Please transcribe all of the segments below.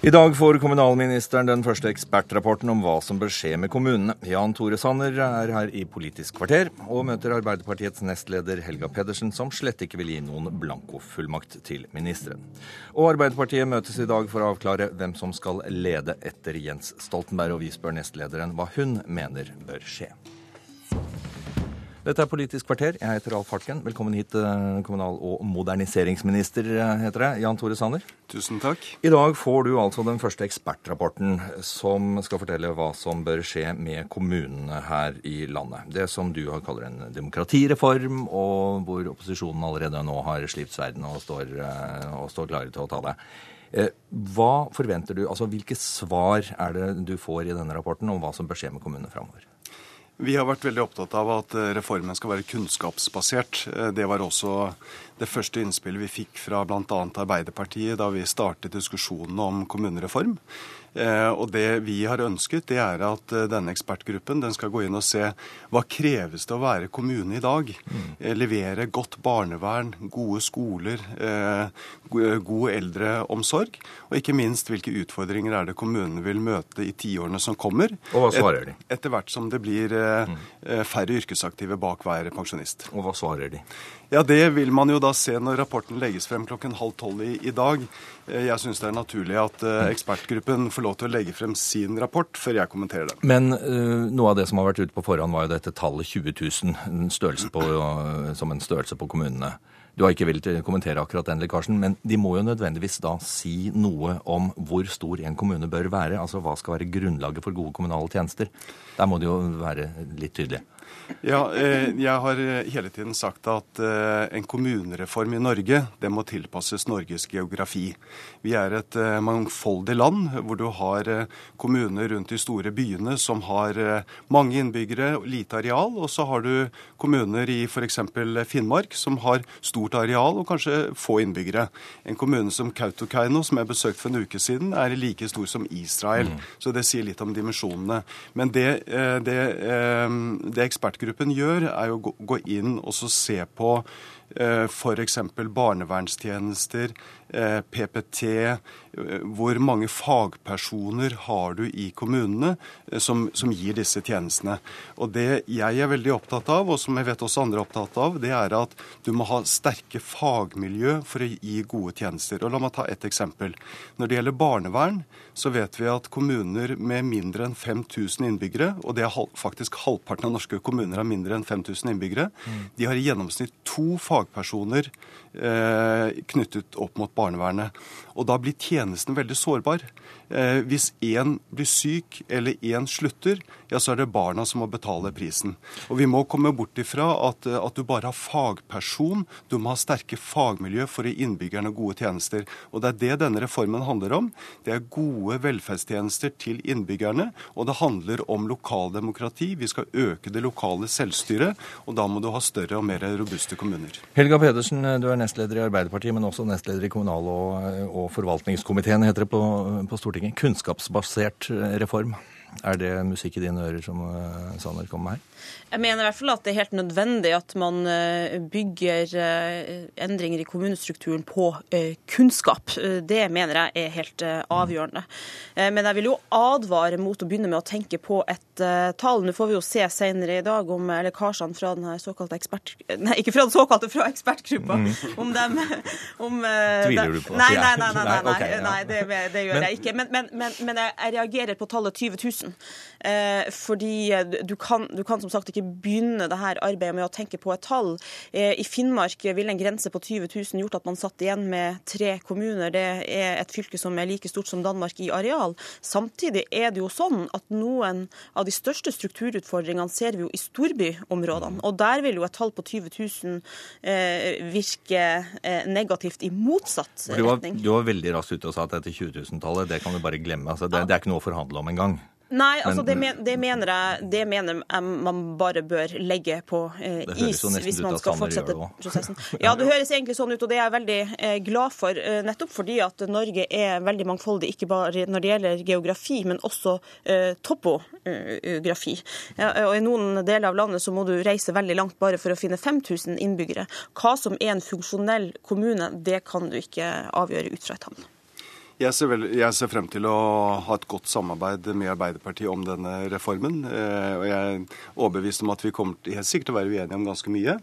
I dag får kommunalministeren den første ekspertrapporten om hva som bør skje med kommunene. Jan Tore Sanner er her i Politisk kvarter og møter Arbeiderpartiets nestleder Helga Pedersen, som slett ikke vil gi noen blankofullmakt til ministeren. Og Arbeiderpartiet møtes i dag for å avklare hvem som skal lede etter Jens Stoltenberg, og vi spør nestlederen hva hun mener bør skje. Dette er Politisk kvarter. Jeg heter Alf Hartgen. Velkommen hit, eh, kommunal- og moderniseringsminister, eh, heter det, Jan Tore Sanner. Tusen takk. I dag får du altså den første ekspertrapporten som skal fortelle hva som bør skje med kommunene her i landet. Det som du kaller en demokratireform, og hvor opposisjonen allerede nå har slipt sverden og står, eh, og står klare til å ta det. Hva forventer du, altså Hvilke svar er det du får i denne rapporten om hva som bør skje med kommunene framover? Vi har vært veldig opptatt av at eh, reformen skal være kunnskapsbasert. Eh, det var også det første innspillet vi fikk fra bl.a. Arbeiderpartiet da vi startet diskusjonen om kommunereform. Eh, og det vi har ønsket, det er at eh, denne ekspertgruppen den skal gå inn og se hva kreves det å være kommune i dag. Mm. Levere godt barnevern, gode skoler, god eldreomsorg. Og ikke minst hvilke utfordringer er det kommunene vil møte i tiårene som kommer. Og hva svarer de? Etter hvert som det blir mm. færre yrkesaktive bak hver pensjonist. Og hva svarer de? Ja, Det vil man jo da se når rapporten legges frem klokken halv tolv i, i dag. Eh, jeg syns det er naturlig at uh, ekspertgruppen får lov til å legge frem sin rapport før jeg kommenterer det. Men uh, noe av det som har vært ute på forhånd, var jo dette tallet 20 000 størrelse på, som en størrelse på kommunene. Du har ikke villet kommentere akkurat den lekkasjen, men de må jo nødvendigvis da si noe om hvor stor en kommune bør være. Altså hva skal være grunnlaget for gode kommunale tjenester. Der må det jo være litt tydelig. Ja, eh, jeg har eh, hele tiden sagt at eh, en kommunereform i Norge det må tilpasses Norges geografi. Vi er et mangfoldig land hvor du har kommuner rundt de store byene som har mange innbyggere, og lite areal, og så har du kommuner i f.eks. Finnmark som har stort areal og kanskje få innbyggere. En kommune som Kautokeino, som jeg besøkte for en uke siden, er like stor som Israel. Mm. Så det sier litt om dimensjonene. Men det, det, det ekspertgruppen gjør, er å gå inn og se på eh, f.eks. barnevernstjenester, PPT, eh, hvor mange fagpersoner har du i kommunene som, som, gir disse tjenestene. Og Det jeg er veldig opptatt av, og som jeg vet også andre er opptatt av, det er at du må ha sterke fagmiljø for å gi gode tjenester. Og La meg ta ett eksempel. Når det gjelder barnevern, så vet vi at kommuner med mindre enn 5000 innbyggere, og det er faktisk halvparten av norske kommuner har mindre enn 5000 innbyggere, mm. de har i gjennomsnitt to fagpersoner eh, knyttet opp mot barnevernet. Og da blir tjenesten veldig sårbar. Eh, hvis én blir syk eller én slutter, ja, så er det barna som må betale prisen. Og vi må komme bort ifra at, eh, at du bare har fagperson. Du må ha sterke fagmiljø for å gi innbyggerne gode tjenester. Og det er det denne reformen handler om. Det er gode velferdstjenester til innbyggerne. Og det handler om lokaldemokrati. Vi skal øke det lokale selvstyret. Og da må du ha større og mer robuste kommuner. Helga Pedersen, du er nestleder i Arbeiderpartiet, men også nestleder i kommunal- og, og forvaltningskomiteen, heter det på, på Stortinget. Kunnskapsbasert reform. Er det musikk i dine ører som uh, Sanner kommer med her? Jeg mener i hvert fall at det er helt nødvendig at man eh, bygger eh, endringer i kommunestrukturen på eh, kunnskap. Det mener jeg er helt avgjørende. Men jeg vil jo advare mot å begynne med å tenke på et tall. Nå får vi jo se senere i dag om lekkasjene fra den såkalte ekspert... Nei, ikke fra den såkalte, fra ekspertgruppa. Mm. Om dem om, Tviler du på Nei, nei, nei, nei, nei, ja. nei det, gjør jeg ikke. Men, men, men, men, jeg reagerer på tallet 20 000. Fordi du kan, du kan som sagt ikke begynne det her arbeidet med å tenke på et tall. Eh, I Finnmark ville en grense på 20 000 gjort at man satt igjen med tre kommuner. Det er et fylke som er like stort som Danmark i areal. Samtidig er det jo sånn at noen av de største strukturutfordringene ser vi jo i storbyområdene. Og der vil jo et tall på 20 000 eh, virke eh, negativt i motsatt retning. Du var, veldig raskt ute og sa at dette 20 000-tallet, det kan du bare glemme. Altså, det, det er ikke noe å forhandle om engang. Nei, altså det, men, det, mener jeg det mener jeg man bare bør legge på eh, is hvis man skal fortsette prosessen. Ja, det høres egentlig sånn ut, og det er jeg veldig eh, glad for. Eh, nettopp fordi at Norge er veldig mangfoldig, ikke bare når det gjelder geografi, men også eh, topografi. Ja, og I noen deler av landet så må du reise veldig langt bare for å finne 5000 innbyggere. Hva som er en funksjonell kommune, det kan du ikke avgjøre ut fra et havn. Jeg ser, vel, jeg ser, frem til å ha et godt samarbeid med Arbeiderpartiet om denne reformen. Eh, og Jeg er overbevist om at vi kommer til, helt sikkert til å være uenige om ganske mye.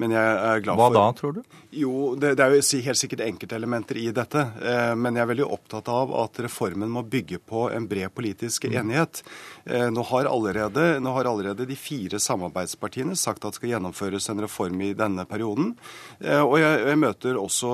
Men jeg er glad Hva for Hva da, tror du? Jo, det, det, er jo helt sikkert enkeltelementer i dette. Eh, men jeg er veldig opptatt av at reformen må bygge på en bred politisk mm. enighet. Eh, nå har, allerede, nå har allerede de fire samarbeidspartiene sagt at det skal gjennomføres en reform i denne perioden. Og jeg, jeg møter også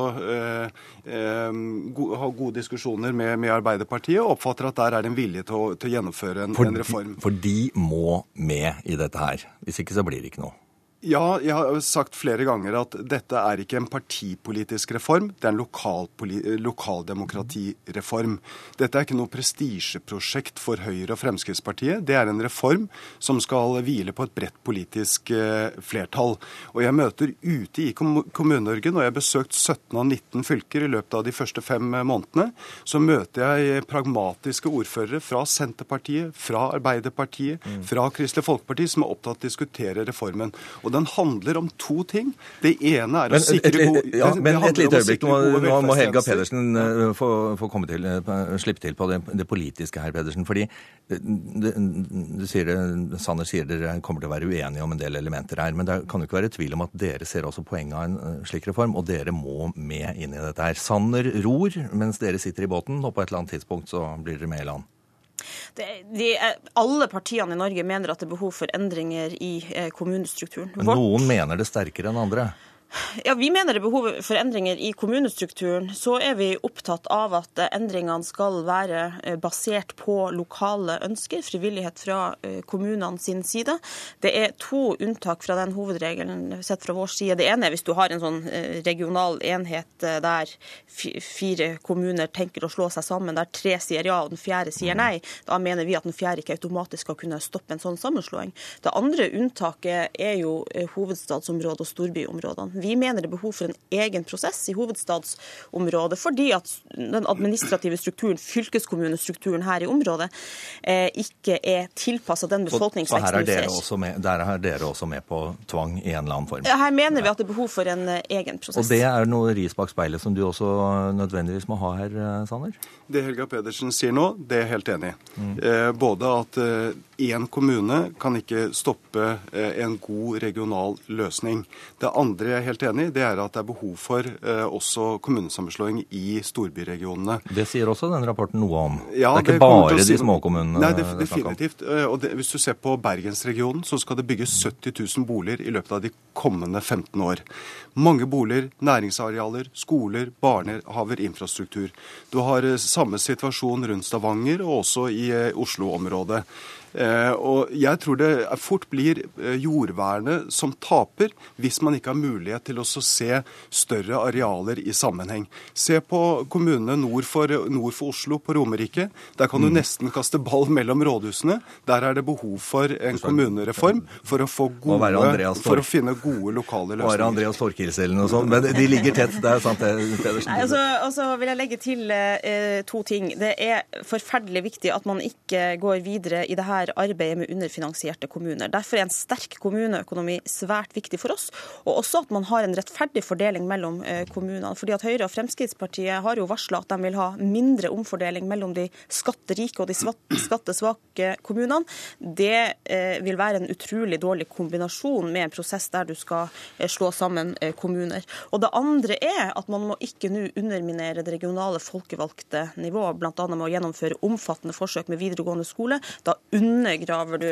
har gode diskusjoner med, med, Arbeiderpartiet, og oppfatter at der er det en vilje til å, til å gjennomføre en, for, en reform. For de må med i dette her. Hvis ikke så blir det ikke noe. Ja, jeg har sagt flere ganger at dette er ikke en partipolitisk reform, det er en lokaldemokratireform. Dette er ikke noe prestisjeprosjekt for Høyre og Fremskrittspartiet. Det er en reform som skal hvile på et bredt politisk eh, flertall. Og jeg møter ute i Kommune-Norge, når jeg har besøkt 17 av 19 fylker i løpet av de første fem månedene, så møter jeg pragmatiske ordførere fra Senterpartiet, fra Arbeiderpartiet, mm. fra Kristelig Folkeparti, som er opptatt av å diskutere reformen. Og og den handler om to ting. Det ene er men, å sikre gode ja, Men et lite øyeblikk. Nå, må Helga Pedersen uh, få, få til, uh, slippe til på det, det, politiske her, Pedersen. fordi det, det, sier Sanner sier dere kommer til å være uenige om en del elementer her. Men det kan jo ikke være tvil om at dere ser også poenget av en slik reform, og dere må med inn i dette her. Sanner ror mens dere sitter i båten, og på et eller annet tidspunkt så blir dere med i land. Det, de, alle partiene i Norge mener at det er behov for endringer i eh, kommunestrukturen. Men noen mener det sterkere enn andre? Ja, Vi mener det er behov for endringer i kommunestrukturen. Så er vi opptatt av at endringene skal være eh, basert på lokale ønsker, frivillighet fra eh, kommunene sin side. Det er to unntak fra den hovedregelen sett fra vår side. Det ene er hvis du har en sånn eh, regional enhet der fire kommuner tenker å slå seg sammen, der tre sier ja og den fjerde sier nei. Da mener vi at den fjerde ikke automatisk skal kunne stoppe en sånn sammenslåing. Det andre unntaket er jo hovedstadsområdet og storbyområdene. Vi mener det er behov for en egen prosess i hovedstadsområdet, fordi at den administrative strukturen, fylkeskommunestrukturen her i området, eh, ikke er tilpassa den befolkningsveksten vi ser. der er dere også med på tvang i en eller annen form? Her mener vi at det er behov for en eh, egen prosess. Og det er noe ris bak speilet som du også nødvendigvis må ha her, eh, Sanner? Det Helga Pedersen sier nå, det er jeg helt enig i. Mm. Eh, både at én kommune kan ikke stoppe eh, en god regional løsning. Det andre jeg er helt enig i, det er at det er behov for eh, også kommunesammenslåing i storbyregionene. Det sier også den rapporten noe om? Ja, det er ikke bare si... de småkommunene? Nei, det, definitivt. Eh, og det, hvis du ser på bergensregionen, så skal det bygges 70 000 boliger i løpet av de kommende 15 år. Mange boliger, næringsarealer, skoler, barnehaver, infrastruktur. Du har samme situasjon rundt Stavanger og også i Oslo-området. Eh, og jeg tror det fort blir eh, jordvernet som taper hvis man ikke har mulighet til å se større arealer i sammenheng. Se på kommunene nord for, nord for Oslo, på Romerike. Der kan du mm. nesten kaste ball mellom rådhusene. Der er det behov for en kommunereform for å, gode, for å finne gode lokale løsninger. Være Andreas Torkils eller noe sånt. Men de ligger tett. Det er sant, Pedersen. Nei, altså, og så vil jeg legge til eh, to ting. Det er forferdelig viktig at man ikke går videre i det her her arbeidet med underfinansierte kommuner. Derfor er en sterk kommuneøkonomi svært viktig for oss, og også at man har en rettferdig fordeling mellom eh, kommunene. Fordi at Høyre og Fremskrittspartiet har jo varsla at de vil ha mindre omfordeling mellom de skatterike og de skattesvake kommunene. Det eh, vil være en utrolig dårlig kombinasjon med en prosess der du skal eh, slå sammen kommuner. Og Det andre er at man må ikke nå underminere det regionale folkevalgte nivået, bl.a. med å gjennomføre omfattende forsøk med videregående skole. Da undergraver du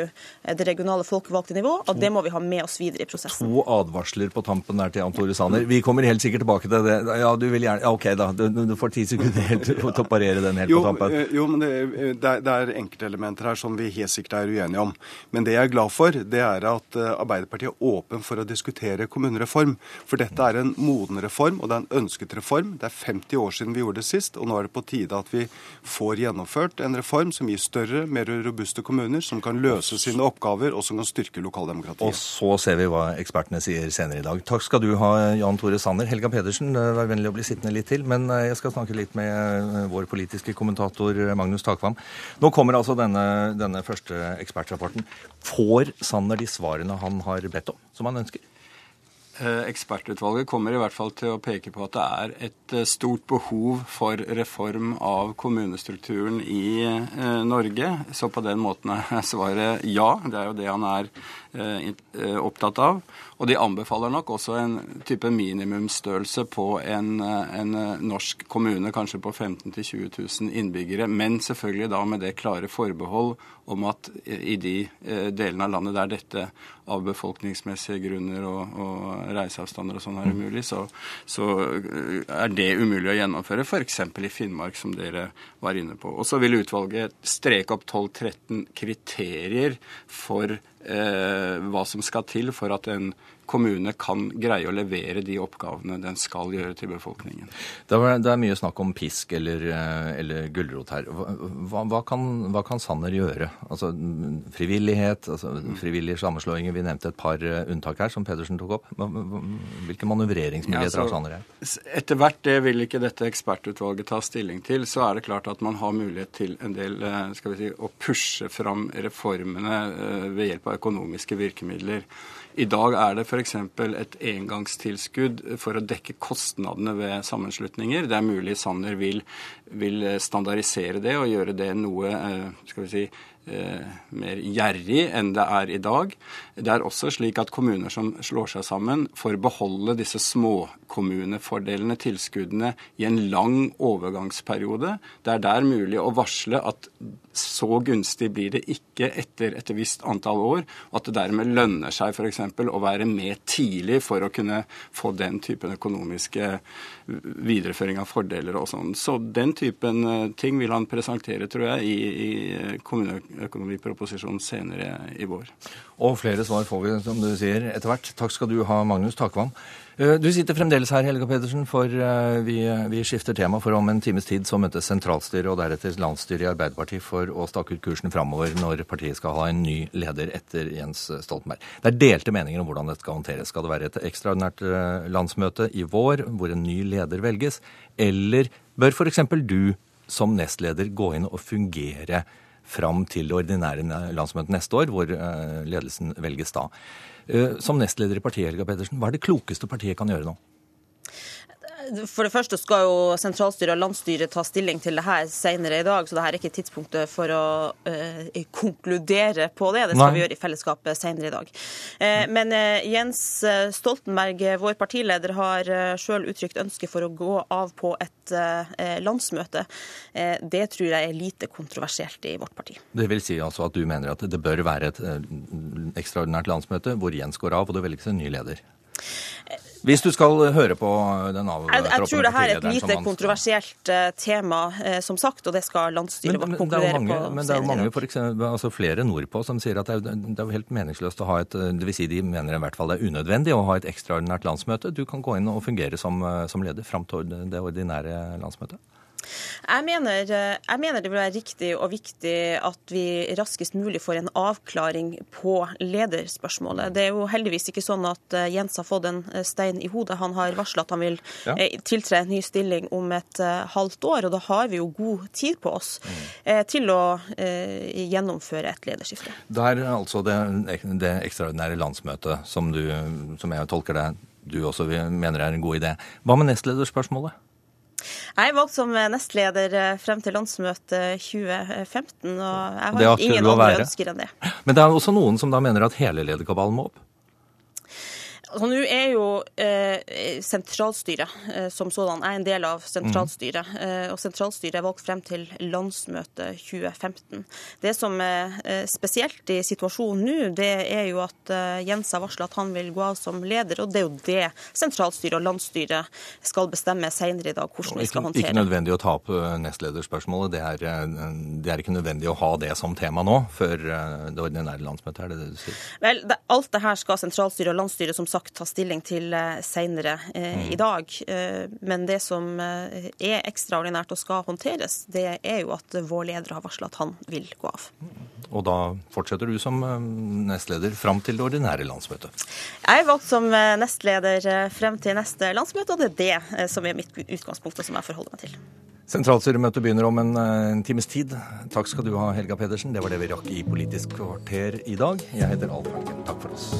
det regionale folkevalgte nivå, og det må vi ha med oss videre i prosessen. To advarsler på tampen der til Jan Tore Sanner. Vi kommer helt sikkert tilbake til det. Ja, du vil gjerne ja, OK, da. Du, du får ti sekunder helt til å parere den helt jo, på tampen. Eh, jo, men det, eh, det, er, det er enkeltelementer her som vi helt sikkert er uenige om. Men det jeg er glad for, det er at eh, Arbeiderpartiet er åpen for å diskutere kommunereform. For dette er en moden reform, og det er en ønsket reform. Det er 50 år siden vi gjorde det sist, og nå er det på tide at vi får gjennomført en reform som gir større, mer robuste kommuner kommuner som kan løse sine oppgaver, og som kan styrke lokaldemokratiet. Og så ser vi hva ekspertene sier senere i dag. Takk skal du ha, Jan Tore Sanner. Helga Pedersen, eh, vær vennlig å bli sittende litt til. Men eh, jeg skal snakke litt med eh, vår politiske kommentator Magnus Takvam. Nå kommer altså denne, denne første ekspertrapporten. Får Sanner de svarene han har bedt om, som han ønsker? Ekspertutvalget kommer i hvert fall til å peke på at det er et stort behov for reform av kommunestrukturen i Norge. Så på den måten er svaret ja. Det er jo det han er opptatt av. Og de anbefaler nok også en type minimumsstørrelse på en, en norsk kommune, kanskje på 15 000-20 000 innbyggere, men selvfølgelig da med det klare forbehold om at i de eh, delene av landet der dette av befolkningsmessige grunner og, og reiseavstander og sånn er umulig, så, så, eh, er det umulig å gjennomføre, f.eks. i Finnmark, som dere var inne på. Og så vil utvalget streke opp 12-13 kriterier for eh, hva som skal til for at en kommune kan greie å levere de oppgavene den skal gjøre til befolkningen. Det er, det mye snakk om pisk eller, eh, eller gulrot her. Hva, hva, kan, hva, kan, Sanner gjøre? Altså Frivillighet, altså, frivillige sammenslåinger. Vi nevnte et par eh, unntak her, som Pedersen tok opp. Hvilke manøvreringsmuligheter har Sanner her? Etter hvert, det vil ikke dette ekspertutvalget ta stilling til, så er det klart at man har mulighet til en del eh, skal vi si, å pushe fram reformene ved hjelp av økonomiske virkemidler. I dag er det f.eks. et engangstilskudd for å dekke kostnadene ved sammenslutninger. Det er mulig Sanner vil, vil standardisere det og gjøre det noe eh, skal vi si, mer gjerrig enn det er i dag. Det er også slik at kommuner som slår seg sammen, får beholde disse småkommunefordelene, tilskuddene, i en lang overgangsperiode. Det er der mulig å varsle at så gunstig blir det ikke etter et visst antall år, og at det dermed lønner seg f.eks. å være med tidlig for å kunne få den typen økonomiske videreføring av fordeler og sånn. Så den typen eh, ting vil han presentere, tror jeg, i, i kommuneøkonomiproposisjonen senere i vår. Og flere svar får vi, som du sier, etter hvert. Takk skal du ha, Magnus Takvam. Eh, du sitter fremdeles her, Helga Pedersen, for eh, vi, vi, skifter tema. For om en times tid så møtes sentralstyret og deretter landsstyret i Arbeiderpartiet for å stake ut kursen framover når partiet skal ha en ny leder etter Jens Stoltenberg. Det er delte meninger om hvordan dette skal håndteres. Skal det være et ekstraordinært eh, landsmøte i vår hvor en ny leder velges, eller bør f.eks. du som nestleder gå inn og fungere fram til det ordinære landsmøtet neste år, hvor ledelsen velges da? Eh, som nestleder i partiet, Helga Pedersen, hva er det klokeste partiet kan gjøre nå? For det første skal jo sentralstyret og landsstyret ta stilling til det her senere i dag, så det her er ikke tidspunktet for å uh, konkludere på det. Det skal Nei. vi gjøre i fellesskapet senere i dag. Uh, men uh, Jens Stoltenberg, vår partileder, har uh, sjøl uttrykt ønske for å gå av på et landsmøte. det tror jeg er lite kontroversielt i vårt parti. Det vil si altså at du mener at det bør være et ekstraordinært landsmøte hvor Jens går av og det velges en ny leder? Hvis du skal høre på den av... Jeg, jeg tror det her er et lite kontroversielt uh, tema, som sagt, og det skal landsstyret vårt konkludere på. Men det er jo mange, for eksempel, altså flere nordpå, som sier at det er, det er helt meningsløst å ha et eh, det vil si De mener i hvert fall det er unødvendig å ha et ekstraordinært landsmøte. Du kan gå inn og fungere som, som leder fram til det ordinære landsmøtet. Jeg mener, jeg mener, det vil være riktig og viktig at vi raskest mulig får en avklaring på lederspørsmålet. Det er jo heldigvis ikke sånn at eh, Jens har fått en eh, stein i hodet. Han har varsla at han vil ja. Eh, tiltre en ny stilling om et halvt år, og da har vi jo god tid på oss mm. til å gjennomføre et lederskifte. Det er altså det, det ekstraordinære landsmøtet som, du, som jeg tolker det du også mener er en god idé. Hva med nestlederspørsmålet? Jeg er valgt som nestleder eh, frem til landsmøtet 2015, og jeg har ingen andre ønsker enn det. Men det er også noen som da mener at hele lederkabalen må opp? Altså, Nå er jo eh, sentralstyret eh, som sådan er en del av sentralstyret. Mm. Eh, og sentralstyret er valgt frem til landsmøtet 2015. Det som er eh, spesielt i situasjonen nå, det er jo at eh, Jens har varsla at han vil gå av som leder. Og det er jo det sentralstyret og landsstyret skal bestemme senere i dag hvordan vi skal håndtere. Ikke nødvendig å ta opp eh, nestlederspørsmålet. Det er, det er, ikke nødvendig å ha det som tema nå, før det ordinære landsmøtet, er det det du sier? Vel, det, alt det her skal sentralstyret og landsstyret som sagt sagt ta stilling til eh, senere eh, mm. i dag. Eh, men det som er ekstraordinært og skal håndteres, det er jo at vår leder har varsla at han vil gå av. Og da fortsetter du som nestleder fram til det ordinære landsmøtet? Jeg er valgt som nestleder frem til neste landsmøte, og det er det som er mitt utgangspunkt, og som jeg forholder meg til. Sentralstyremøtet begynner om en, en, times tid. Takk skal du ha, Helga Pedersen. Det var det vi rakk i Politisk kvarter i dag. Jeg heter Alf Hanken. Takk for oss.